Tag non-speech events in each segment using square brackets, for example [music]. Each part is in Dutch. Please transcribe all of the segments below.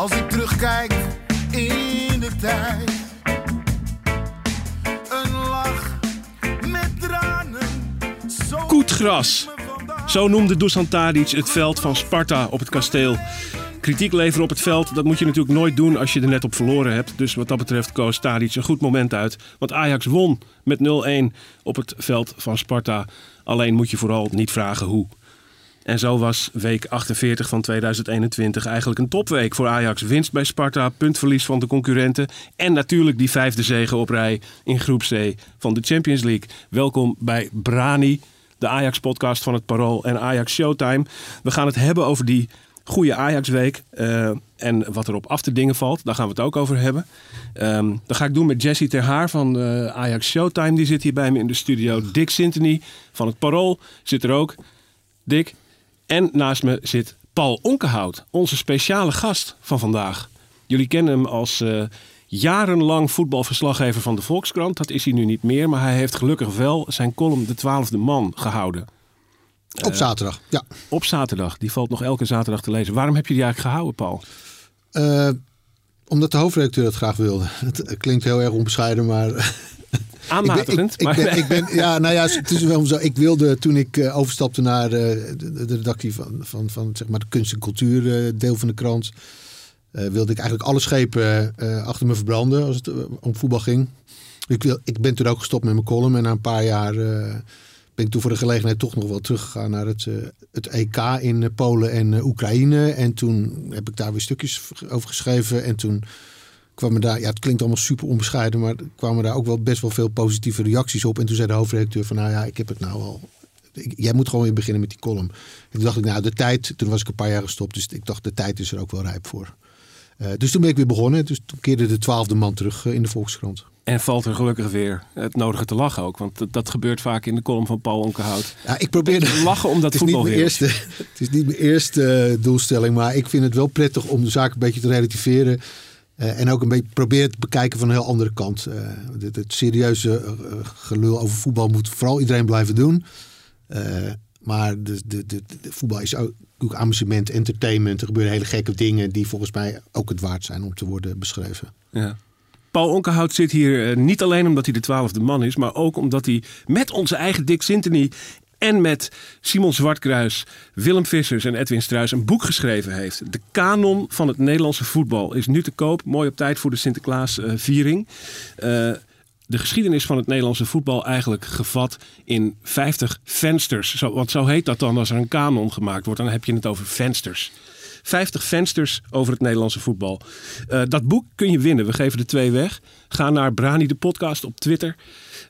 Als ik terugkijk in de tijd, een lach met tranen. Zo Koetgras. Zo noemde Dusan Tadic het veld van Sparta op het kasteel. Kritiek leveren op het veld, dat moet je natuurlijk nooit doen als je er net op verloren hebt. Dus wat dat betreft koos Tadic een goed moment uit. Want Ajax won met 0-1 op het veld van Sparta. Alleen moet je vooral niet vragen hoe. En zo was week 48 van 2021 eigenlijk een topweek voor Ajax. Winst bij Sparta, puntverlies van de concurrenten. En natuurlijk die vijfde zege op rij in groep C van de Champions League. Welkom bij Brani, de Ajax-podcast van het Parool en Ajax Showtime. We gaan het hebben over die goede Ajax-week eh, en wat er op af te dingen valt. Daar gaan we het ook over hebben. Ehm dat ga ik doen met Jesse Terhaar van eh, Ajax Showtime. Die zit hier bij me in de studio. Dick Sintony van het Parool zit er ook. Dick. En naast me zit Paul Onkenhout, onze speciale gast van vandaag. Jullie kennen hem als eh, jarenlang voetbalverslaggever van de Volkskrant. Dat is hij nu niet meer, maar hij heeft gelukkig wel zijn column De Twaalfde Man gehouden. Op zaterdag, ja. Op zaterdag. Die valt nog elke zaterdag te lezen. Waarom heb je die eigenlijk gehouden, Paul? Eh, omdat de hoofdredacteur dat graag wilde. [laughs] Het klinkt heel erg onbescheiden, maar... Aanmatigend. ik, ben, maar ik, ben, ik ben, ja, nou ja, het is wel zo. Ik wilde toen ik eh, overstapte naar eh, de, de, redactie van, van, van zeg maar de kunst en cultuur eh, deel van de krant, eh, wilde ik eigenlijk alle schepen achter me verbranden als het om voetbal ging. Ik, wil, ik ben toen ook gestopt met mijn column en na een paar jaar ben ik toen voor de gelegenheid toch nog wel teruggegaan naar het, het EK in Polen en Oekraïne. En toen heb ik daar weer stukjes over geschreven en toen kwamen daar, ja, het klinkt allemaal super onbescheiden, maar kwamen daar ook wel best wel veel positieve reacties op. En toen zei de hoofdredacteur van, nou ja, ik heb het nou al. ik- jij moet gewoon weer beginnen met die column. En toen dacht ik, nou, de tijd, toen was ik een paar jaar gestopt, dus ik dacht, de tijd is er ook wel rijp voor. Eh, dus toen ben ik weer begonnen. Dus toen keerde de twaalfde man terug eh, in de Volkskrant. En valt er gelukkig weer het nodige te lachen ook. Want dat, dat gebeurt vaak in de column van Paul Onkenhout. Ja, ik probeerde Lachen omdat het is niet mijn eerste, Het is niet mijn eerste eh, doelstelling, maar ik vind het wel prettig om de zaak een beetje te relativeren. Eh, en ook een beetje proberen te bekijken van een heel andere kant. Eh, het, serieuze eh, gelul over voetbal moet vooral iedereen blijven doen. Maar de, de, de, de voetbal is ook, amusement, entertainment. Er gebeuren hele gekke dingen die volgens mij ook het waard zijn om te worden beschreven. Ja. Paul Onkenhout zit hier niet alleen omdat hij de twaalfde man is, maar ook omdat hij met onze eigen Dick Sintony en met Simon Zwartkruis, Willem Vissers en Edwin Struis een boek geschreven heeft. De kanon van het Nederlandse voetbal is nu te koop. Mooi op tijd voor de Sinterklaasviering. Eh de geschiedenis van het Nederlandse voetbal eigenlijk gevat in 50 vensters. Want zo heet dat dan als er een kanon gemaakt wordt. Dan heb je het over vensters. 50 vensters over het Nederlandse voetbal. Eh, dat boek kun je winnen. We geven er twee weg. Ga naar Brani de podcast op Twitter.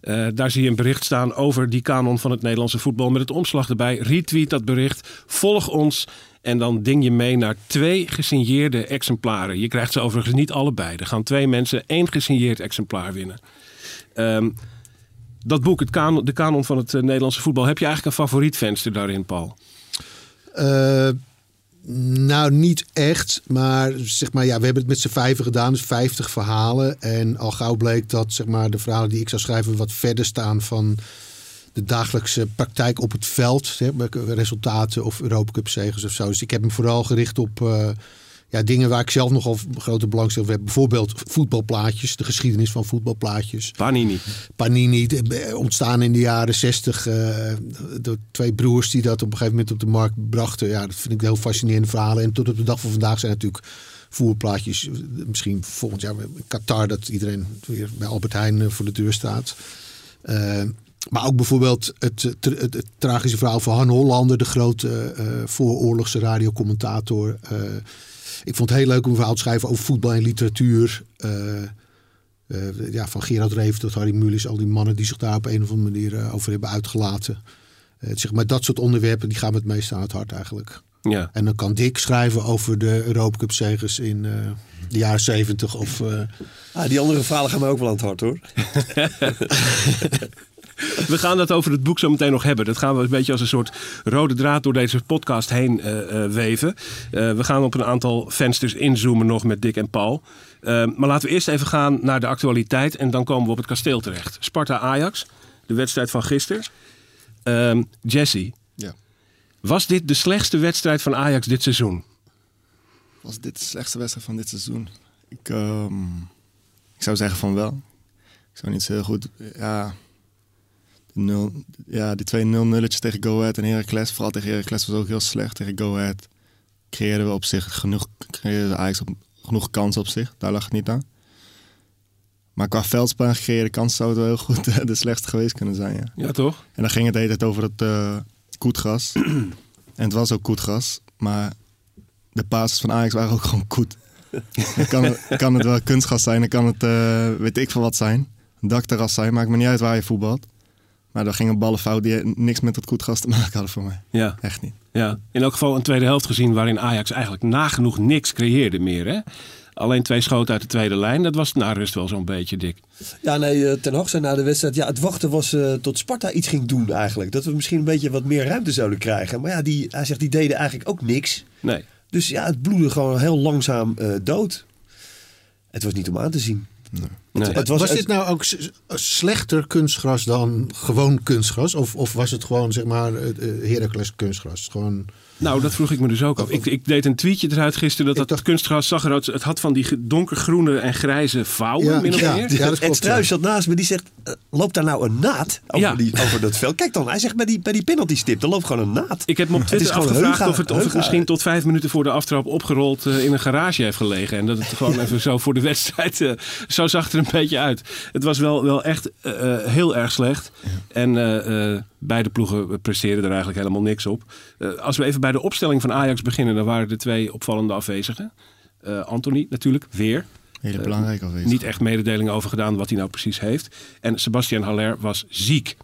Eh, daar zie je een bericht staan over die kanon van het Nederlandse voetbal. Met het omslag erbij. Retweet dat bericht. Volg ons. En dan ding je mee naar twee gesigneerde exemplaren. Je krijgt ze overigens niet allebei. Er gaan twee mensen één gesigneerd exemplaar winnen. Ehm, dat boek, het de kanon van het eh, Nederlandse voetbal. Heb je eigenlijk een favoriet venster daarin, Paul? Eh, nou, niet echt. Maar zeg maar, ja, we hebben het met z'n vijven gedaan. Dus 50 verhalen. En al gauw bleek dat zeg maar, de verhalen die ik zou schrijven wat verder staan van de dagelijkse praktijk op het veld. Resultaten of Europa Cup zegens of zo. Dus ik heb me vooral gericht op eh, ja, dingen waar ik zelf nogal grote belangstelling voor heb. Bijvoorbeeld voetbalplaatjes, de geschiedenis van voetbalplaatjes. Panini. Panini, eh, ontstaan in de jaren zestig eh, door twee broers die dat op een gegeven moment op de markt brachten. Ja, dat vind ik heel fascinerende verhalen. En tot op de dag van vandaag zijn natuurlijk voerplaatjes. eh, Misschien volgend jaar Qatar dat iedereen weer bij Albert Heijn voor de deur staat. Maar ook bijvoorbeeld het, het, het tragische verhaal van Han Hollander, de grote eh, vooroorlogse radiocommentator. Ik vond het heel leuk om een verhaal te schrijven over voetbal en literatuur. Eh, eh, ja, van Gerard Reven tot Harry Mulisch, al die mannen die zich daar op een of andere manier eh, over hebben uitgelaten. Zeg maar dat soort onderwerpen die gaan me het meest aan het hart eigenlijk. Ja. En dan kan Dick schrijven over de Europa Cup zegers in eh, de jaren 70 of eh, Ah, die andere verhalen gaan mij ook wel aan het hart hoor. [laughs] We gaan dat over het boek zo meteen nog hebben. Dat gaan we een beetje als een soort rode draad door deze podcast heen eh, eh, weven. Eh, we gaan op een aantal vensters inzoomen nog met Dick en Paul. Maar laten we eerst even gaan naar de actualiteit en dan komen we op het kasteel terecht. Sparta-Ajax, de wedstrijd van gisteren. Ehm, Jesse, Ja. was dit de slechtste wedstrijd van Ajax dit seizoen? Was dit de slechtste wedstrijd van dit seizoen? Ik, ehm, ik zou zeggen van wel. Ik zou niet zo heel goed... Ja, de nul, ja die twee 0 nulletjes tegen Go Ahead en Heracles. Vooral tegen Heracles was ook heel slecht. Tegen Go Ahead creëerden we op zich genoeg... Creëerde Ajax op, genoeg kansen op zich. Daar lag het niet aan. Maar qua veldspel gecreëerde kansen zou het wel heel goed eh, de slechtste geweest kunnen zijn, ja. Ja, toch? En dan ging het de hele tijd over het eh koetgras. [clears throat] en het was ook koetgras. Maar de basis van Ajax waren ook gewoon koet. dan kan het, kan het wel kunstgras zijn. Dan kan het, eh, weet ik veel wat zijn. Een dakterras zijn. Maakt me niet uit waar je voetbalt. Maar dan gingen ballen fout die niks met dat koetgras te maken hadden voor mij. Ja. Echt niet. Ja, in elk geval een tweede helft gezien waarin Ajax eigenlijk nagenoeg niks creëerde meer. Hè? Alleen twee schoten uit de tweede lijn. Dat was na rust wel zo'n beetje, Dick. Ja, nee, eh, Ten Hag zei na de wedstrijd... Ja, het wachten was eh, tot Sparta iets ging doen eigenlijk. Dat we misschien een beetje wat meer ruimte zouden krijgen. Maar ja, die, hij zegt, die deden eigenlijk ook niks. Nee. Dus ja, het bloedde gewoon heel langzaam eh, dood. Het was niet om aan te zien. Nee. Het was, was, dit nou ook slechter kunstgras dan gewoon kunstgras? Of, of was het gewoon zeg maar eh, Heracles kunstgras? Gewoon, Nou, dat vroeg ik me dus ook af. Ik, ik deed een tweetje eruit gisteren dat Ik dat dacht- kunstgras zag eruit. Het had van die donkergroene en grijze vouwen, Ja, min of ja. meer. Ja, dat klopt. Zat naast me, die zegt, eh, loopt daar nou een naad over, Ja. die, over dat veld? Kijk dan, hij zegt bij die, bij die penalty stip, er loopt gewoon een naad. Ik heb me op Twitter afgevraagd heuga- of het, of het misschien tot vijf minuten voor de aftrap opgerold eh, in een garage heeft gelegen. En dat het gewoon even zo voor de wedstrijd, eh, zo zag het er een beetje uit. Het was wel, wel echt heel erg slecht. En eh, eh, beide ploegen presteerden er eigenlijk helemaal niks op. Eh, als we even bij de opstelling van Ajax beginnen, dan waren er twee opvallende afwezigen. Eh Anthony natuurlijk, weer. Hele Eh, belangrijk alweer. Niet echt mededelingen over gedaan wat hij nou precies heeft. En Sebastian Haller was ziek.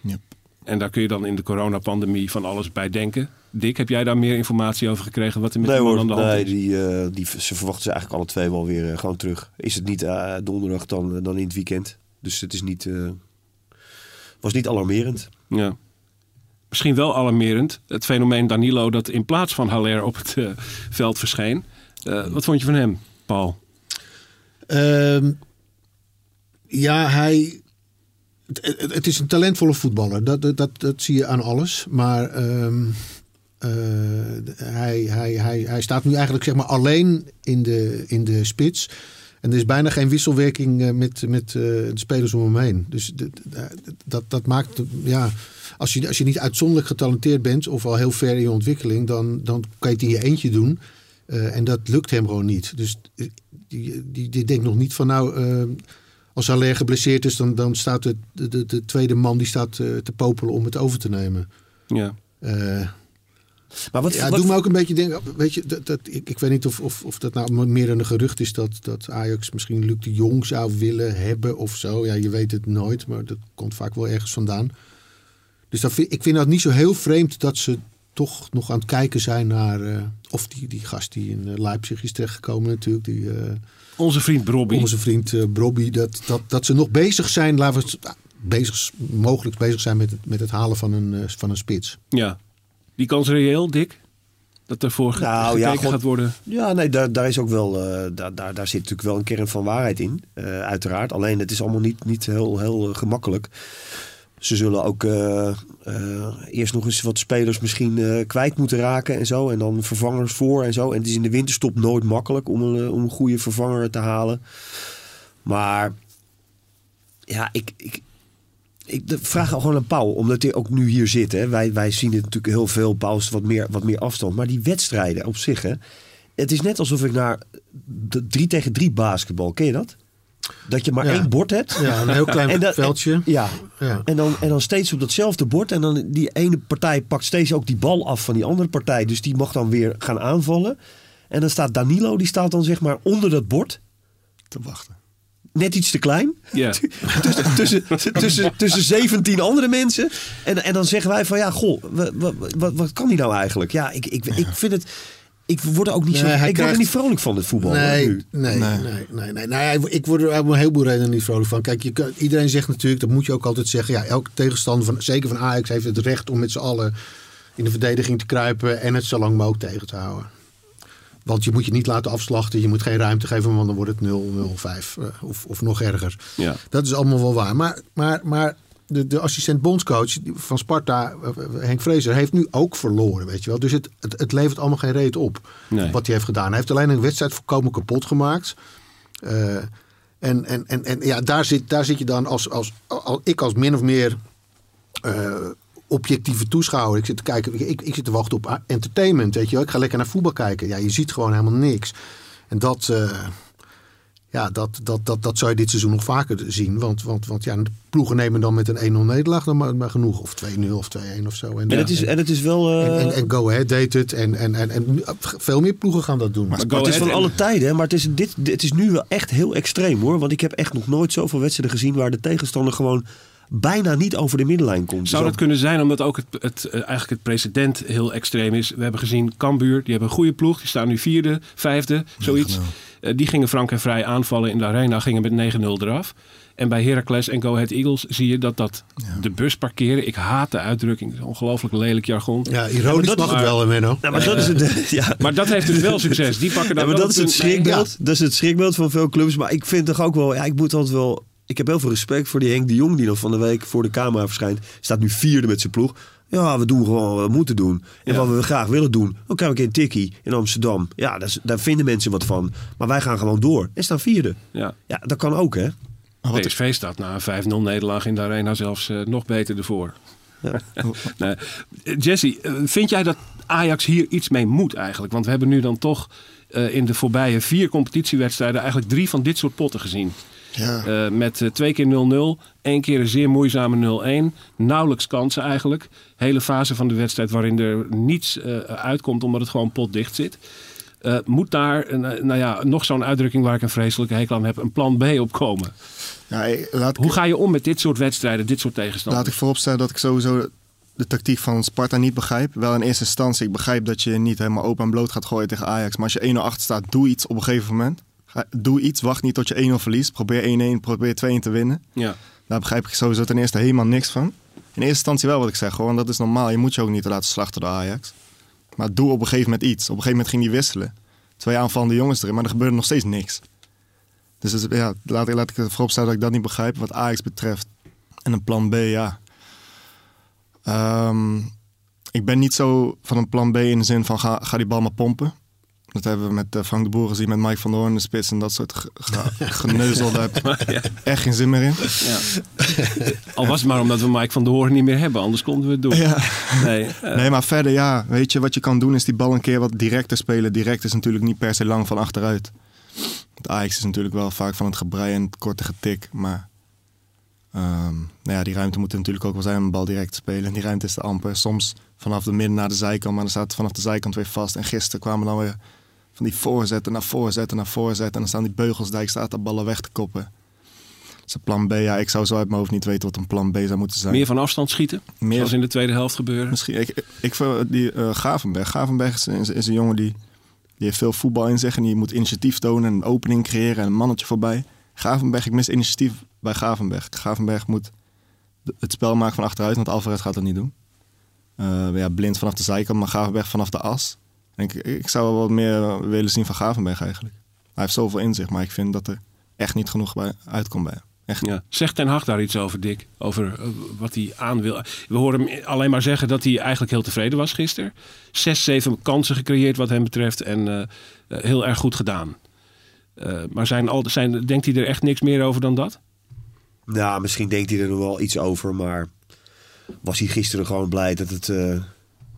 Yep. En daar kun je dan in de coronapandemie van alles bij denken. Dick, heb jij daar meer informatie over gekregen? Wat er met Nee hoor, aan de hand nee, is? die, eh, die, ze verwachten ze eigenlijk alle twee wel weer gewoon terug. Is het niet eh, donderdag dan, dan in het weekend. Dus het is niet, eh, was niet alarmerend. Ja. Misschien wel alarmerend. Het fenomeen Danilo dat in plaats van Haller op het eh, veld verscheen. Eh, wat vond je van hem, Paul? Ehm, ja, hij. Het, is een talentvolle voetballer. Dat, dat, dat, dat zie je aan alles. Maar ehm, eh, hij, hij, hij, hij staat nu eigenlijk zeg maar alleen in de, in de spits. En er is bijna geen wisselwerking eh, met, met eh, de spelers om hem heen. Dus dat, dat maakt. Ja, als, je, als je niet uitzonderlijk getalenteerd bent. of al heel ver in je ontwikkeling. dan, dan kan je het in je eentje doen. Eh, en dat lukt hem gewoon niet. Dus die, die, die denkt nog niet van nou, eh, als Haller geblesseerd is, dan, dan staat de, de, de, de tweede man die staat te popelen om het over te nemen. Ja. Maar wat, ja, wat- het doet me ook een beetje denken, weet je, dat, dat, ik, ik weet niet of, of, of dat nou meer een gerucht is dat, dat Ajax misschien Luc de Jong zou willen hebben of zo. Ja, je weet het nooit, maar dat komt vaak wel ergens vandaan. Dus dat vind, ik vind dat niet zo heel vreemd dat ze toch nog aan het kijken zijn naar, eh, of die, die gast die in eh, Leipzig is terechtgekomen natuurlijk, die... eh, Onze vriend Brobby. onze vriend eh Brobby, dat, dat, dat ze nog bezig zijn, laten we het, bezig, mogelijk bezig zijn met het, met het halen van een, van een spits. Ja. Die kans reëel, Dick? Dat er voor Nou, ja, God. gaat worden? Ja, nee, daar, daar is ook wel, eh, daar, daar, daar zit natuurlijk wel een kern van waarheid in, eh, uiteraard. Alleen het is allemaal niet, niet heel, heel eh, gemakkelijk. Ze zullen ook eerst nog eens wat spelers misschien kwijt moeten raken en zo. En dan vervangers voor en zo. En het is in de winterstop nooit makkelijk om een, om een goede vervanger te halen. Maar ja, ik, ik, ik de- vraag gewoon aan Paul, omdat hij ook nu hier zit. Hè. Wij, wij zien het natuurlijk heel veel, Paul is wat meer, wat meer afstand. Maar die wedstrijden op zich, hè, het is net alsof ik naar de 3 tegen 3 basketbal, ken je dat? Dat je maar Ja. één bord hebt. Ja, een heel klein [laughs] En dat- veldje. Ja. Ja. En, dan, en dan steeds op datzelfde bord. En dan die ene partij pakt steeds ook die bal af van die andere partij. Dus die mag dan weer gaan aanvallen. En dan staat Danilo, die staat dan zeg maar onder dat bord. Te wachten. Net iets te klein. Ja. [laughs] tussen, tussen, tussen, tussen 17 andere mensen. En, en dan zeggen wij van ja, goh, wat, wat, wat, kan die nou eigenlijk? Ja, ik, ik, ik vind het. Ik word er ook niet zo. Ik hij word er krijgt- niet vrolijk van het voetbal. Nee, nu. nee, nee, Nee. nee, nee, Nou ja, ik word er op een heleboel redenen niet vrolijk van. Kijk, je kan, iedereen zegt natuurlijk, dat moet je ook altijd zeggen. Ja, elke tegenstander, van, zeker van Ajax, heeft het recht om met z'n allen in de verdediging te kruipen en het zo lang mogelijk tegen te houden. Want je moet je niet laten afslachten, je moet geen ruimte geven, want dan wordt het 0-0-5 eh, of, of nog erger. Ja. Dat is allemaal wel waar. Maar, maar, maar de, de assistent bondscoach van Sparta, eh, Henk Vrezer, heeft nu ook verloren. Weet je wel. Dus het, het, het levert allemaal geen reet op Nee. wat hij heeft gedaan. Hij heeft alleen een wedstrijd volkomen kapot gemaakt. Eh, en en, en, en ja, daar, zit, daar zit je dan als, als, als ik als min of meer eh, objectieve toeschouwer. Ik zit te kijken, ik, ik, zit te wachten op entertainment. Weet je wel. Ik ga lekker naar voetbal kijken. Ja, je ziet gewoon helemaal niks. En dat, eh, ja, dat, dat, dat, dat zou je dit seizoen nog vaker zien. Want, want, want ja, de ploegen nemen dan met een 1-0 nederlaag dan maar, maar genoeg. Of 2-0 of 2-1 of zo. En, het is, en het is wel. eh, en, en, en Go Ahead deed het. En, en, en, en veel meer ploegen gaan dat doen. maar het is van en- alle tijden, hè, maar het is, dit, dit- het is nu wel echt heel extreem hoor. Want ik heb echt nog nooit zoveel wedstrijden gezien waar de tegenstander gewoon bijna niet over de middenlijn komt. Zou Zo- dat kunnen zijn omdat ook het, het, eh, eigenlijk het precedent heel extreem is? We hebben gezien Cambuur, die hebben een goede ploeg. Die staan nu vierde, vijfde, zoiets. Eh, die gingen frank en vrij aanvallen in de arena, gingen met 9-0 eraf. En bij Heracles en Go Ahead Eagles zie je dat dat de bus parkeren. Ik haat de uitdrukking, ongelooflijk lelijk jargon. Ja, ironisch dat mag het wel, Menno. Nou, maar dat is het. [laughs] Ja, Maar dat heeft dus wel succes. Die pakken Ja, dan maar wel dat is het schrikbeeld. Dat is het schrikbeeld van veel clubs. Maar ik vind toch ook wel, ja, ik moet altijd wel. Ik heb heel veel respect voor die Henk de Jong die nog van de week voor de camera verschijnt. Staat nu vierde met zijn ploeg. Ja, we doen gewoon wat we moeten doen. En Ja. wat we graag willen doen. Dan krijg ik een tikkie in Amsterdam. Ja, daar, is- daar vinden mensen wat van. Maar wij gaan gewoon door. En staan vierde. Ja. Ja, dat kan ook, hè? Maar wat, PSV staat na een 5-0 nederlaag in de arena zelfs eh, nog beter ervoor. [laughs] nee. Eh, Jesse, eh, vind jij dat Ajax hier iets mee moet eigenlijk? Want we hebben nu dan toch eh, in de voorbije vier competitiewedstrijden eigenlijk drie van dit soort potten gezien. Ja. Eh, met eh, twee keer 0-0, één keer een zeer moeizame 0-1. Nauwelijks kansen eigenlijk. Hele fase van de wedstrijd waarin er niets eh, uitkomt omdat het gewoon potdicht zit. Moet daar, nou ja, nog zo'n uitdrukking waar ik een vreselijke hekel aan heb, een plan B op komen? ja, laat, Hoe ga je om met dit soort wedstrijden, dit soort laat tegenstanders? ik vooropstellen dat ik sowieso de tactiek van Sparta niet begrijp. Wel in eerste instantie, ik begrijp dat je niet helemaal open en bloot gaat gooien tegen Ajax. Maar als je 1-0 achter staat, doe iets op een gegeven moment. Doe iets, wacht niet tot je 1-0 verliest. Probeer 1-1, probeer 2-1 te winnen. Ja. Daar begrijp ik sowieso ten eerste helemaal niks van. In eerste instantie wel wat ik zeg, gewoon dat is normaal. Je moet je ook niet laten slachten door Ajax. Maar doe op een gegeven moment iets. Op een gegeven moment ging die wisselen. Twee aanvallende jongens erin, maar er gebeurde nog steeds niks. Dus het ja, laat, laat ik voorop stellen dat ik dat niet begrijp wat Ajax betreft. En een plan B, ja. Ehm, ik ben niet zo van een plan B in de zin van ga, ga die bal maar pompen. Dat hebben we met eh, Frank de Boer gezien, met Mike van der Hoorn in de spits en dat soort ge- ge- [laughs] geneuzel. Daar heb ik echt geen zin meer in. Ja. [laughs] Al was het maar omdat we Mike van der Hoorn niet meer hebben, anders konden we het doen. Ja. Nee, [laughs] eh, Nee, maar verder ja. Weet je, wat je kan doen is die bal een keer wat directer spelen. Direct is natuurlijk niet per se lang van achteruit. Het Ajax is natuurlijk wel vaak van het gebrei en het korte getik. Maar ehm, nou ja, die ruimte moet er natuurlijk ook wel zijn om een bal direct te spelen. En die ruimte is te amper. Soms vanaf de midden naar de zijkant, maar dan staat het vanaf de zijkant weer vast. En gisteren kwamen dan weer van die voorzetten naar voorzetten naar voorzetten. En dan staan die beugelsdijk, staat de ballen weg te koppen. Een plan B, ja, ik zou zo uit mijn hoofd niet weten wat een plan B zou moeten zijn. meer van afstand schieten, Meer- zoals in de tweede helft gebeurde. Misschien, ik, ik die eh Gavenberg. Gavenberg is, is, is een jongen die, die heeft veel voetbal in zich en die moet initiatief tonen en een opening creëren en een mannetje voorbij. Gavenberg, ik mis initiatief bij Gavenberg. Gavenberg moet het spel maken van achteruit, want Alvarez gaat dat niet doen. Eh, ja, blind vanaf de zijkant, maar Gavenberg vanaf de as. En ik, ik zou wel wat meer willen zien van Gavenberg eigenlijk. Hij heeft zoveel in zich, maar ik vind dat er echt niet genoeg bij uitkomt bij hem. Echt. Ja. Zegt Ten Hag daar iets over, Dick? Over eh, wat hij aan wil? We horen hem alleen maar zeggen dat hij eigenlijk heel tevreden was gisteren. Zes, zeven kansen gecreëerd wat hem betreft en eh, eh, heel erg goed gedaan. Eh, maar zijn al, zijn, denkt hij er echt niks meer over dan dat? Nou, misschien denkt hij er nog wel iets over, maar was hij gisteren gewoon blij dat het, eh,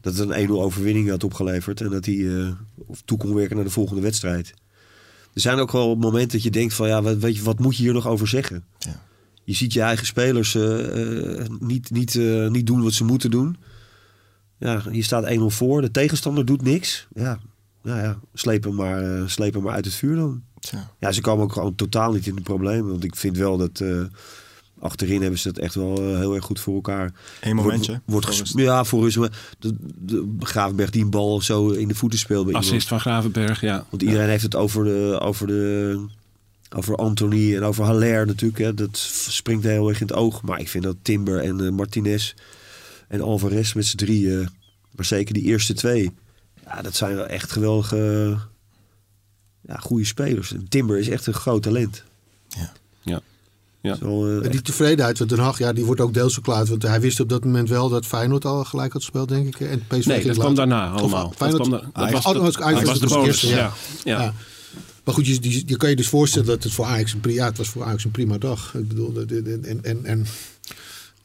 dat het een 1-0 overwinning had opgeleverd en dat hij eh, toe kon werken naar de volgende wedstrijd. Er zijn ook wel momenten dat je denkt van ja, wat, weet je, wat moet je hier nog over zeggen? Ja. Je ziet je eigen spelers eh, eh, niet, niet, niet doen wat ze moeten doen. Ja, je staat 1-0 voor, de tegenstander doet niks. Ja, nou ja, sleep hem maar, sleep hem maar uit het vuur dan. Ja, ze komen ook gewoon totaal niet in de problemen. Want ik vind wel dat achterin hebben ze het echt wel eh, heel erg goed voor elkaar. Eén momentje. Wordt, Voor ja, voor rust. De, de Gravenberg die een bal zo in de voeten speelt. iemand. Assist van Gravenberg, ja. Want iedereen heeft het over de, over de over Anthony en over Haller natuurlijk. Hè. Dat springt heel erg in het oog. Maar ik vind dat Timber en eh, Martinez en Alvarez met z'n drieën, maar zeker die eerste twee, ja, dat zijn wel echt geweldige, ja, goede spelers. Timber is echt een groot talent. Ja. Ja. Ja. Zo, eh, En die tevredenheid van Den Haag, ja, die wordt ook deels verklaard. Want hij wist op dat moment wel dat Feyenoord al gelijk had gespeeld, denk ik. En PSV Nee, ging dat kwam daarna allemaal. Of Dat Feyenoord, kwam da- dat Ajax- was de- dat was Ajax dat was was de de bonus, eerste, ja. Ja. Ja. Maar goed, je, je kan je dus voorstellen dat het voor Ajax een, ja, het was voor Ajax een prima dag. Ik bedoel, en, en, en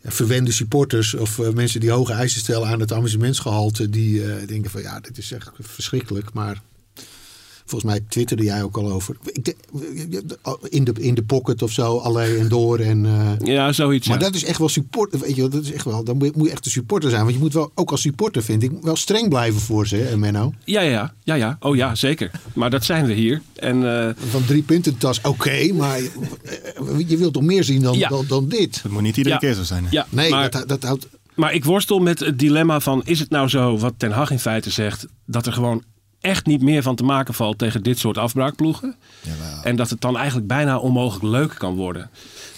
ja, verwende supporters of eh, mensen die hoge eisen stellen aan het amusementsgehalte, die eh, denken van ja, dit is echt verschrikkelijk. Maar volgens mij twitterde jij ook al over. In, de, in de pocket of zo, alleen en door. En, eh, Ja, zoiets. maar ja. dat is echt wel support. Weet je, wel, dat is echt wel. Dan moet je, moet je echt de supporter zijn. Want je moet wel, ook als supporter, vind ik, wel streng blijven voor ze, hè, Menno. Ja, ja, ja, ja. Oh ja, zeker. Maar dat zijn we hier. En eh, Van drie punten tas, oké, maar je, je wilt toch meer zien dan, Ja. dan, dan dit? Het moet niet iedere Ja. keer zo zijn. hè? ja, Nee, maar, dat, dat houdt. maar ik worstel met het dilemma van... is het nou zo, wat Ten Hag in feite zegt... dat er gewoon echt niet meer van te maken valt tegen dit soort afbraakploegen? Jawel. En dat het dan eigenlijk bijna onmogelijk leuk kan worden.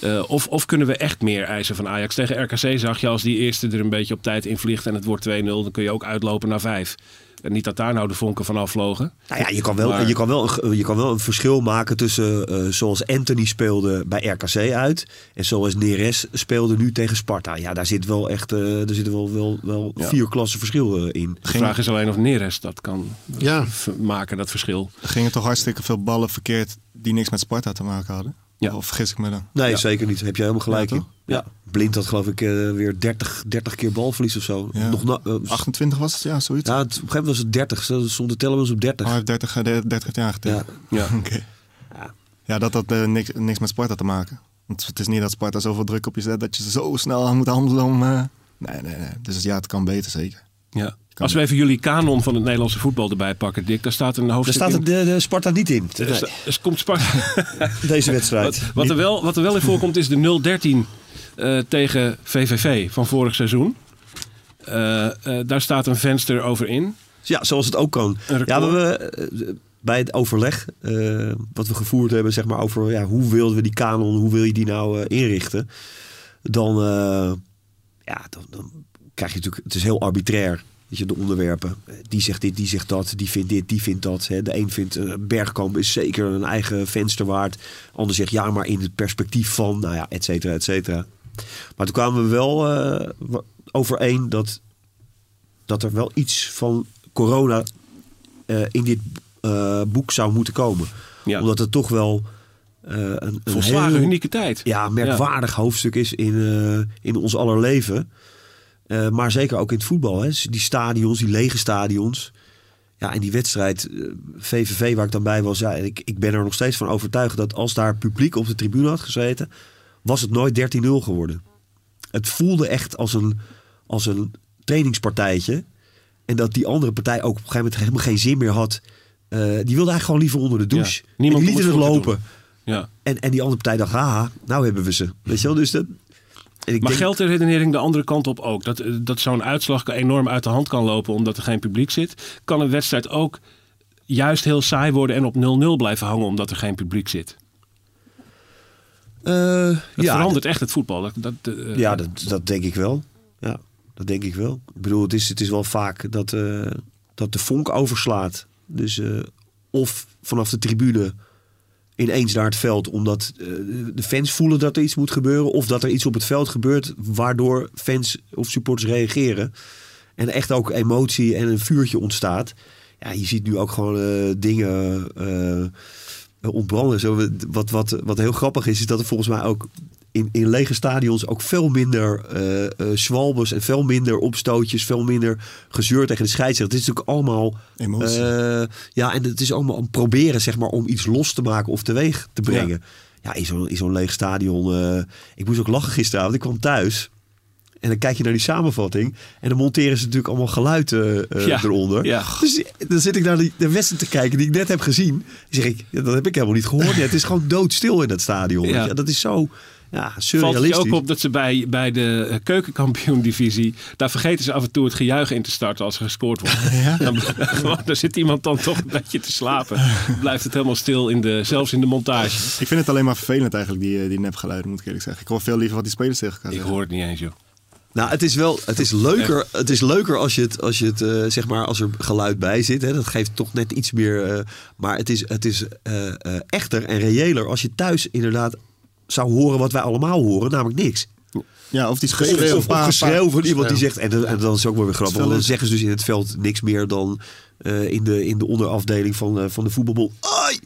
Eh, of, of kunnen we echt meer eisen van Ajax? Tegen RKC zag je als die eerste er een beetje op tijd in vliegt en het wordt 2-0, dan kun je ook uitlopen naar 5. En niet dat daar nou de vonken van afvlogen. Nou ja, je kan wel, Maar- je kan wel, een, je kan wel een verschil maken tussen eh, zoals Anthony speelde bij RKC uit. En zoals Neres speelde nu tegen Sparta. Ja, daar zit wel echt eh, er zitten wel, wel, wel Ja. vier klassen verschil in. De vraag is alleen of Neres dat kan Ja. maken, dat verschil. Er gingen toch hartstikke veel ballen verkeerd die niks met Sparta te maken hadden? Ja. Of vergis ik me dan? Nee, Ja. zeker niet. Heb jij helemaal gelijk Ja? Ja. Blind had geloof ik eh, weer 30, 30 keer balverlies of zo. Ja. Nog na, eh, 28 was het? Ja, zoiets. ja, het, op een gegeven moment was het 30. Zo stond de teller was op 30. Oh, hij heeft 30, eh, 30 heeft hij aangetekend. Ja. [laughs] Oké. Ja. Ja, dat had eh, niks, niks met Sparta te maken. Want het is niet dat Sparta zoveel druk op je zet dat je zo snel moet handelen om... Nee, nee, nee. Dus ja, het kan beter zeker. Ja. Als we even jullie kanon van het Nederlandse voetbal erbij pakken, Dick, daar staat een Daar hoofdstuk staat in. de, de Sparta niet in. Er er komt Sparta. [laughs] Deze wedstrijd. Wat, wat, er wel, wat er wel in voorkomt is de 0-13 eh, tegen VVV van vorig seizoen. Eh, eh, daar staat een venster over in. Ja, zoals het ook kan. Ja, maar we, bij het overleg wat we gevoerd hebben, zeg maar, over ja, hoe wilden we die kanon, hoe wil je die nou inrichten, dan, ja, dan, dan krijg je natuurlijk, het is heel arbitrair. Weet je, de onderwerpen. Die zegt dit, die zegt dat, die vindt dit, die vindt dat. Hè. De een vindt eh, Bergkamp is zeker een eigen venster waard. Ander zegt ja, maar in het perspectief van, nou ja, et cetera, et cetera. Maar toen kwamen we wel wa- overeen dat, dat er wel iets van corona eh, in dit boek zou moeten komen. Ja. Omdat het toch wel een, een Volslagen heel unieke tijd. ja, merkwaardig hoofdstuk is in, in ons aller leven. Eh, maar zeker ook in het voetbal. Hè. Die stadions, die lege stadions. Ja, en die wedstrijd, eh, VVV waar ik dan bij was. Ja, ik, ik ben er nog steeds van overtuigd dat als daar publiek op de tribune had gezeten... was het nooit 13-0 geworden. Het voelde echt als een, als een trainingspartijtje. En dat die andere partij ook op een gegeven moment helemaal geen zin meer had. Eh, die wilde eigenlijk gewoon liever onder de douche. Ja, niemand en die lieten het lopen. Ja. En, en die andere partij dacht, haha, nou hebben we ze. Weet je wel, dus dat... Maar denk, geldt de redenering de andere kant op ook? Dat, eh, dat zo'n uitslag enorm uit de hand kan lopen omdat er geen publiek zit. Kan een wedstrijd ook juist heel saai worden en op 0-0 blijven hangen omdat er geen publiek zit? Het ja, verandert echt het voetbal. Dat, dat, eh, Ja, dat, dat denk ik wel. Ja, dat denk ik wel. Ik bedoel, het is, het is wel vaak dat, dat de vonk overslaat. Dus of vanaf de tribune ineens naar het veld, omdat eh, de fans voelen dat er iets moet gebeuren, of dat er iets op het veld gebeurt waardoor fans of supporters reageren. En echt ook emotie en een vuurtje ontstaat. Ja, je ziet nu ook gewoon eh, dingen eh, ontbranden. Zo, wat, wat, wat heel grappig is, is dat er volgens mij ook in, in lege stadions ook veel minder eh eh, zwalbes en veel minder opstootjes, veel minder gezeur tegen de scheidsrechter. Het is natuurlijk allemaal Emotie. eh, ja, en het is allemaal om proberen zeg maar om iets los te maken of teweeg te brengen. Ja, in zo'n in zo'n leeg stadion. ik moest ook lachen gisteravond. Ik kwam thuis En dan kijk je naar die samenvatting. En dan monteren ze natuurlijk allemaal geluid eh, Ja, eronder. ja. Dus dan zit ik naar die, de wedstrijd te kijken die ik net heb gezien. Dan zeg ik, ja, dat heb ik helemaal niet gehoord. Ja, het is gewoon doodstil in dat stadion. Ja. Ja. dat is zo ja, Valt het je surrealistisch. ook op dat ze bij, bij de keukenkampioen-divisie... daar vergeten ze af en toe het gejuich in te starten als er gescoord wordt. [laughs] Dan, gewoon, daar zit iemand dan toch een beetje te slapen. Dan blijft het helemaal stil, in de, zelfs in de montage. Ik vind het alleen maar vervelend eigenlijk, die, eh, die nepgeluiden, moet ik eerlijk zeggen. Ik hoor veel liever wat die spelers tegen elkaar Ik zeggen. hoor het niet eens, joh. Nou, het is wel, het is leuker, het is leuker als je het, als je het eh, zeg maar, als er geluid bij zit. Hè, dat geeft toch net iets meer. eh, maar het is, het is eh, eh, echter en reëler als je thuis inderdaad zou horen wat wij allemaal horen, namelijk niks. Ja, of die Of, geschreeuw. of, of geschreeuw van iemand die zegt, en, en dan is het ook wel weer grappig, want dan zeggen ze dus in het veld niks meer dan eh, in, de, in de onderafdeling van, eh, van de voetbalbol. Ai,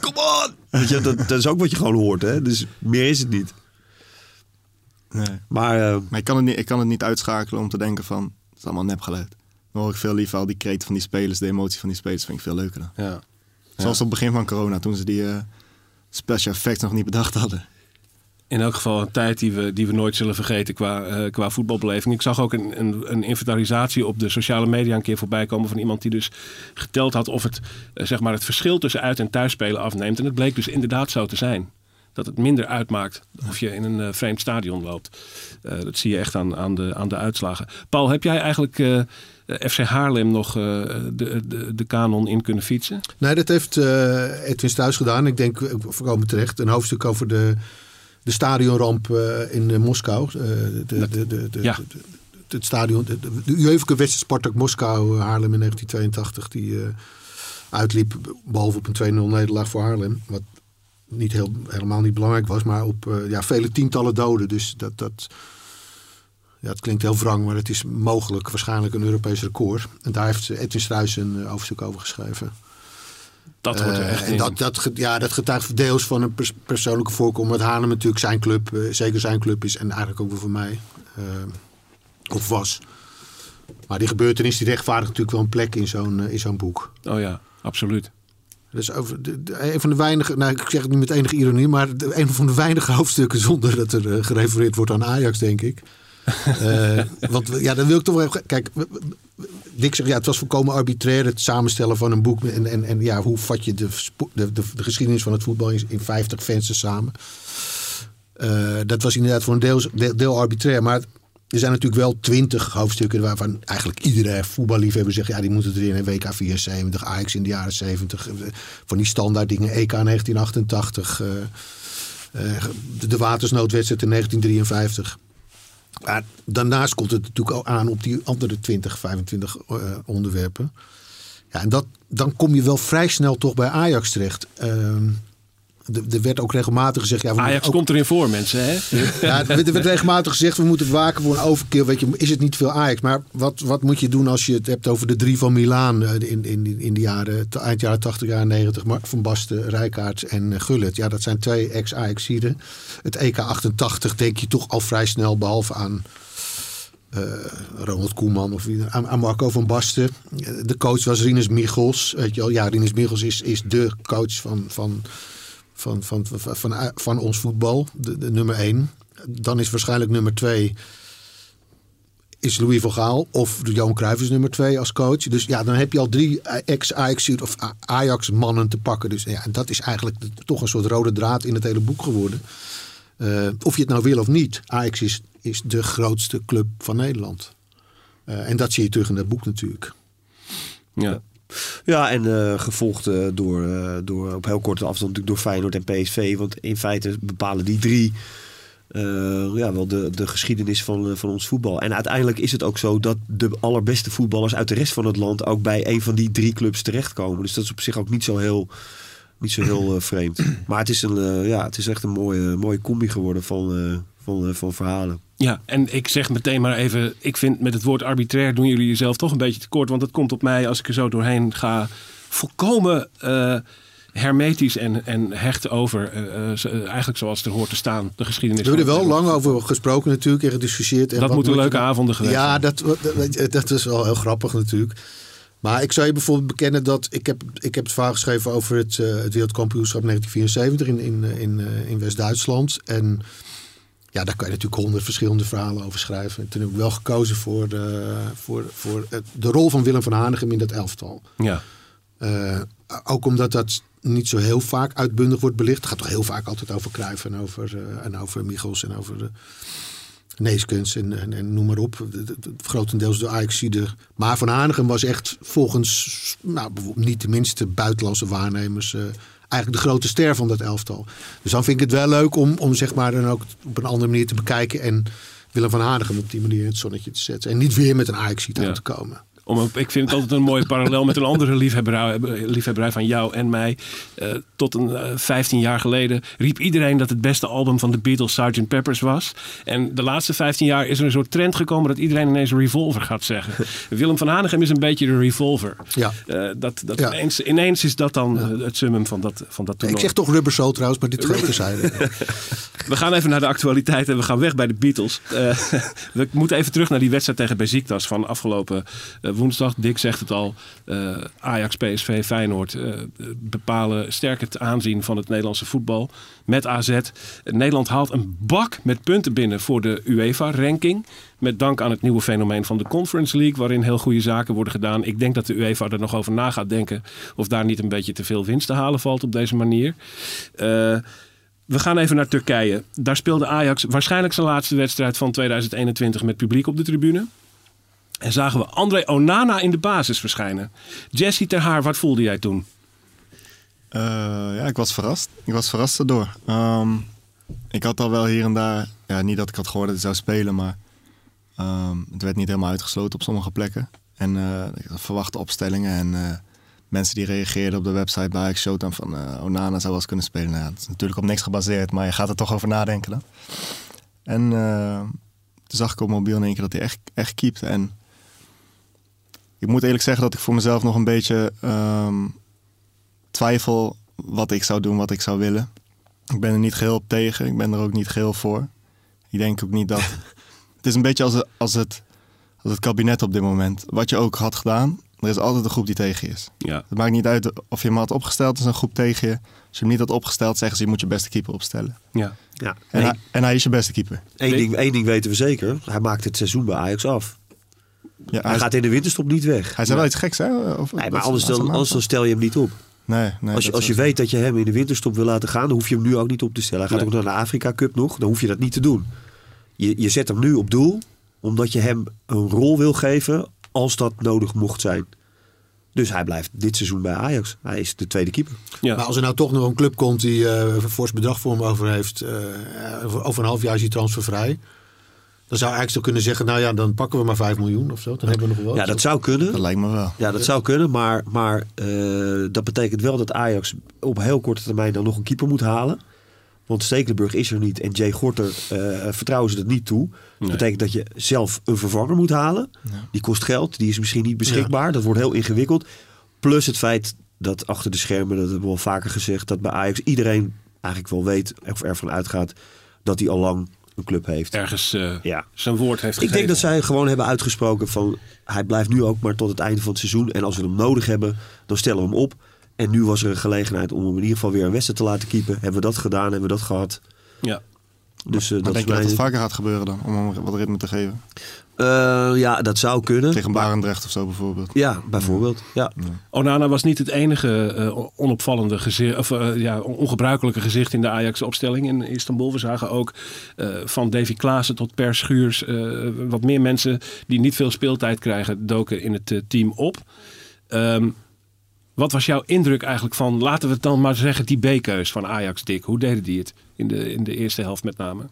come on! [laughs] Weet je, dat, dat is ook wat je gewoon hoort, hè? dus meer is het niet. Nee. Maar eh, Maar ik kan, het niet, ik kan het niet uitschakelen om te denken van, het is allemaal nepgeluid. Dan hoor ik veel liever al die kreet van die spelers, de emotie van die spelers vind ik veel leuker dan. Ja. Zoals op het begin van corona, toen ze die eh, special effects nog niet bedacht hadden. In elk geval een tijd die we, die we nooit zullen vergeten qua, eh, qua voetbalbeleving. Ik zag ook een, een, een inventarisatie op de sociale media een keer voorbij komen van iemand die dus geteld had of het, eh, zeg maar het verschil tussen uit- en thuisspelen afneemt. En het bleek dus inderdaad zo te zijn. Dat het minder uitmaakt of je in een eh, vreemd stadion loopt. Dat zie je echt aan, aan, de, aan de uitslagen. Paul, heb jij eigenlijk FC Haarlem nog eh, de, de, de kanon in kunnen fietsen? Nee, dat heeft eh, Edwin Stuys gedaan. Ik denk, eh, we komen terecht, een hoofdstuk over de, de stadionramp eh, in eh, Moskou. Eh, de, de, de, Ja. het stadion, de, de, wedstrijd Spartak Moskou, eh, Haarlem in 1982, die eh, uitliep, behalve op een 2-0 nederlaag voor Haarlem. Wat niet heel, helemaal niet belangrijk was, maar op eh, ja, vele tientallen doden. Dus dat, dat, ja, het klinkt heel wrang, maar het is mogelijk waarschijnlijk een Europees record. En daar heeft Edwin Struijs een eh, hoofdstuk over geschreven. Dat wordt er Eh, echt en dat, dat, ja, dat getuigt deels van een pers- persoonlijke voorkeur. Omdat Haarlem natuurlijk zijn club, eh, zeker zijn club is. En eigenlijk ook wel voor mij. of was. Maar die gebeurtenis die rechtvaardigt natuurlijk wel een plek in zo'n in zo'n boek. Oh ja, absoluut. Dus over de, de- een van de weinige, nou ik zeg het niet met enige ironie, maar de, een van de weinige hoofdstukken zonder dat er gerefereerd wordt aan Ajax, denk ik. [laughs] Eh, want ja, dan wil ik toch wel even. Kijk, Dick zegt ja, het was volkomen arbitrair het samenstellen van een boek. En, en, en ja, hoe vat je de, de, de, de geschiedenis van het voetbal in, in 50 vensters samen? Eh, dat was inderdaad voor een deel, deel, arbitrair. Maar er zijn natuurlijk wel twintig hoofdstukken waarvan eigenlijk iedere voetballiefhebber zegt... ja, die moeten erin. WK 74, Ajax in de jaren 70. eh, Van die standaard dingen, EK 1988. eh, eh, de, de watersnoodwedstrijd in 1953. Maar daarnaast komt het natuurlijk al aan op die andere 20, 25 eh, onderwerpen. Ja, en dat, dan kom je wel vrij snel toch bij Ajax terecht. Ehm, er- er werd ook regelmatig gezegd... Ja, Ajax ook- komt erin voor, mensen. Hè? ja, er werd, er regelmatig gezegd, we moeten waken voor een overkill. Weet je, is het niet veel Ajax? Maar wat, wat moet je doen als je het hebt over de drie van Milaan eh, in, in, in de jaren, eind jaren 80, jaren 90? Mark van Basten, Rijkaard en eh, Gullit. Ja, dat zijn twee ex-Ajaxiden. Het EK 88 denk je toch al vrij snel, behalve aan eh, Ronald Koeman of wie- aan, aan Marco van Basten. De coach was Rinus Michels. Weet je wel, ja, Rinus Michels is, is de coach van, van, van, van, van, van, ons voetbal. De, nummer één. Dan is waarschijnlijk nummer twee is Louis van Gaal of Johan Cruijff is nummer twee als coach. Dus ja, dan heb je al drie ex-Ajax of Ajax-mannen te pakken. Dus ja, dat is eigenlijk toch een soort rode draad in het hele boek geworden. Eh, of je het nou wil of niet. Ajax is, is de grootste club van Nederland. Eh, en dat zie je terug in dat boek natuurlijk. Ja. Ja, en eh, gevolgd eh, door, eh, door op heel korte afstand natuurlijk door Feyenoord en PSV. Want in feite bepalen die drie ja, wel de, de geschiedenis van, van ons voetbal. En uiteindelijk is het ook zo dat de allerbeste voetballers uit de rest van het land ook bij een van die drie clubs terechtkomen. Dus dat is op zich ook niet zo heel, niet zo heel vreemd. Maar het is, een, ja, het is echt een mooie, mooie combi geworden van, eh, van, van verhalen. Ja, en ik zeg meteen maar even, ik vind met het woord arbitrair doen jullie jezelf toch een beetje tekort. Want het komt op mij, als ik er zo doorheen ga, volkomen eh, hermetisch en, en hecht over. eh, eigenlijk zoals het er hoort te staan, de geschiedenis. We hebben er wel lang over gesproken natuurlijk en gediscussieerd. En Dat moeten moet leuke avonden geweest Ja, zijn. dat, dat, dat is wel heel grappig natuurlijk. Maar ik zou je bijvoorbeeld bekennen dat ik heb, ik heb het verhaal geschreven over het, eh, het wereldkampioenschap 1974 in, in, in, eh, in West-Duitsland. En ja, daar kan je natuurlijk honderd verschillende verhalen over schrijven. En toen heb ik wel gekozen voor, de, voor, voor het- de rol van Willem van Hanegem in dat elftal. Ja. Eh, ook omdat dat niet zo heel vaak uitbundig wordt belicht. Het gaat toch heel vaak altijd over Cruijff en over, eh, en over Michels en over de Neeskens en, en, en noem maar op. De- de- de- Grotendeels Ajaxide. Maar Van Hanegem was echt volgens nou, niet de minste buitenlandse waarnemers... eh, eigenlijk de grote ster van dat elftal. Dus dan vind ik het wel leuk om, om zeg maar dan ook op een andere manier te bekijken... en Willem van Hanegem op die manier in het zonnetje te zetten. En niet weer met een Ja. aan te komen. Om, ik vind het altijd een mooie parallel met een andere liefhebberij, liefhebberij van jou en mij. Eh, tot een eh, 15 jaar geleden riep iedereen dat het beste album van de Beatles Sgt. Peppers was. En de laatste 15 jaar is er een soort trend gekomen dat iedereen ineens Revolver gaat zeggen. [laughs] Willem van Hanegem is een beetje de Revolver. Ja. Eh, dat, dat Ja. ineens, ineens is dat dan eh, het summum van dat, van dat Ik toernooi. zeg toch Rubber Soul trouwens, maar dit gaat terzijde. [laughs] We gaan even naar de actualiteit en we gaan weg bij de Beatles. Eh, [laughs] we moeten even terug naar die wedstrijd tegen Besiktas van afgelopen eh, woensdag. Dick zegt het al. eh, Ajax, PSV, Feyenoord eh, bepalen sterk het aanzien van het Nederlandse voetbal. Met AZ. Nederland haalt een bak met punten binnen voor de UEFA-ranking. Met dank aan het nieuwe fenomeen van de Conference League, waarin heel goede zaken worden gedaan. Ik denk dat de UEFA er nog over na gaat denken of daar niet een beetje te veel winst te halen valt op deze manier. Eh, we gaan even naar Turkije. Daar speelde Ajax waarschijnlijk zijn laatste wedstrijd van 2021 met publiek op de tribune. En zagen we André Onana in de basis verschijnen. Jesse Ter Haar, wat voelde jij toen? Eh, ja, ik was verrast. Ik was verrast erdoor. Ehm, ik had al wel hier en daar, ja, niet dat ik had gehoord dat hij zou spelen, maar ehm, het werd niet helemaal uitgesloten op sommige plekken. En eh, ik had verwachte opstellingen en eh, mensen die reageerden op de website bij Ajax Showtime van eh, Onana zou wel eens kunnen spelen. Nou, dat is natuurlijk op niks gebaseerd, maar je gaat er toch over nadenken dan. En eh, toen zag ik op mobiel in één keer dat hij echt, echt keepte. En ik moet eerlijk zeggen dat ik voor mezelf nog een beetje ehm, twijfel wat ik zou doen, wat ik zou willen. Ik ben er niet geheel op tegen. Ik ben er ook niet geheel voor. Ik denk ook niet dat... [laughs] het is een beetje als, het- als, het, als het kabinet op dit moment. Wat je ook had gedaan, er is altijd een groep die tegen je is. Ja, Het maakt niet uit of je hem had opgesteld, er is een groep tegen je. Als je hem niet had opgesteld, zeggen ze je moet je beste keeper opstellen. ja. Ja. En, Eén hij, en hij is je beste keeper. ding, één ding weten we zeker. Hij maakt het seizoen bij Ajax af. Ja, Hij hij, gaat in de winterstop niet weg. hij zei wel iets geks, hè? Of, Nee, maar anders, dan, een anders dan stel je hem niet op. Nee, nee. Als je, als je weet dat je hem in de winterstop wil laten gaan, dan hoef je hem nu ook niet op te stellen. Hij gaat Nee. ook naar de Afrika Cup nog, dan hoef je dat niet te doen. Je, je zet hem nu op doel, omdat je hem een rol wil geven als dat nodig mocht zijn. Dus hij blijft dit seizoen bij Ajax. Hij is de tweede keeper. ja. Maar als er nou toch nog een club komt die eh, een fors bedrag voor hem over heeft, eh, over- over een half jaar is hij transfervrij. Dan zou Ajax toch kunnen zeggen, nou ja, dan pakken we maar 5 miljoen of zo. Dan hebben we nog wel. Ja, dat zou kunnen. Dat lijkt me wel. Ja, dat zou kunnen, maar, maar eh, dat betekent wel dat Ajax op heel korte termijn dan nog een keeper moet halen. Want Stekelenburg is er niet en Jay Gorter eh, vertrouwen ze dat niet toe. Dat Nee. betekent dat je zelf een vervanger moet halen. Die kost geld, die is misschien niet beschikbaar. Dat wordt heel ingewikkeld. Plus het feit dat achter de schermen, dat hebben we al vaker gezegd, dat bij Ajax iedereen eigenlijk wel weet of ervan uitgaat dat hij al lang club heeft. Ergens eh, Ja. zijn woord heeft Ik gegeven. denk dat zij gewoon hebben uitgesproken van hij blijft nu ook maar tot het einde van het seizoen. En als we hem nodig hebben, dan stellen we hem op. En nu was er een gelegenheid om hem in ieder geval weer een wedstrijd te laten keepen. Hebben we dat gedaan, hebben we dat gehad. Ja. Dus eh, Maar dat denk je dat het vaker gaat gebeuren dan? Om hem wat ritme te geven? Eh, ja, dat zou kunnen. Tegen Barendrecht of zo bijvoorbeeld. Ja, bijvoorbeeld. Ja. Onana was niet het enige eh, onopvallende gezicht, of ja, ongebruikelijke gezicht in de Ajax-opstelling in Istanbul. We zagen ook eh, van Davy Klaassen tot Per Schuurs eh, wat meer mensen die niet veel speeltijd krijgen, doken in het team op. Ehm, wat was jouw indruk eigenlijk van, laten we het dan maar zeggen, die B-keus van Ajax, Dick? Hoe deden die het in de, in de eerste helft met name?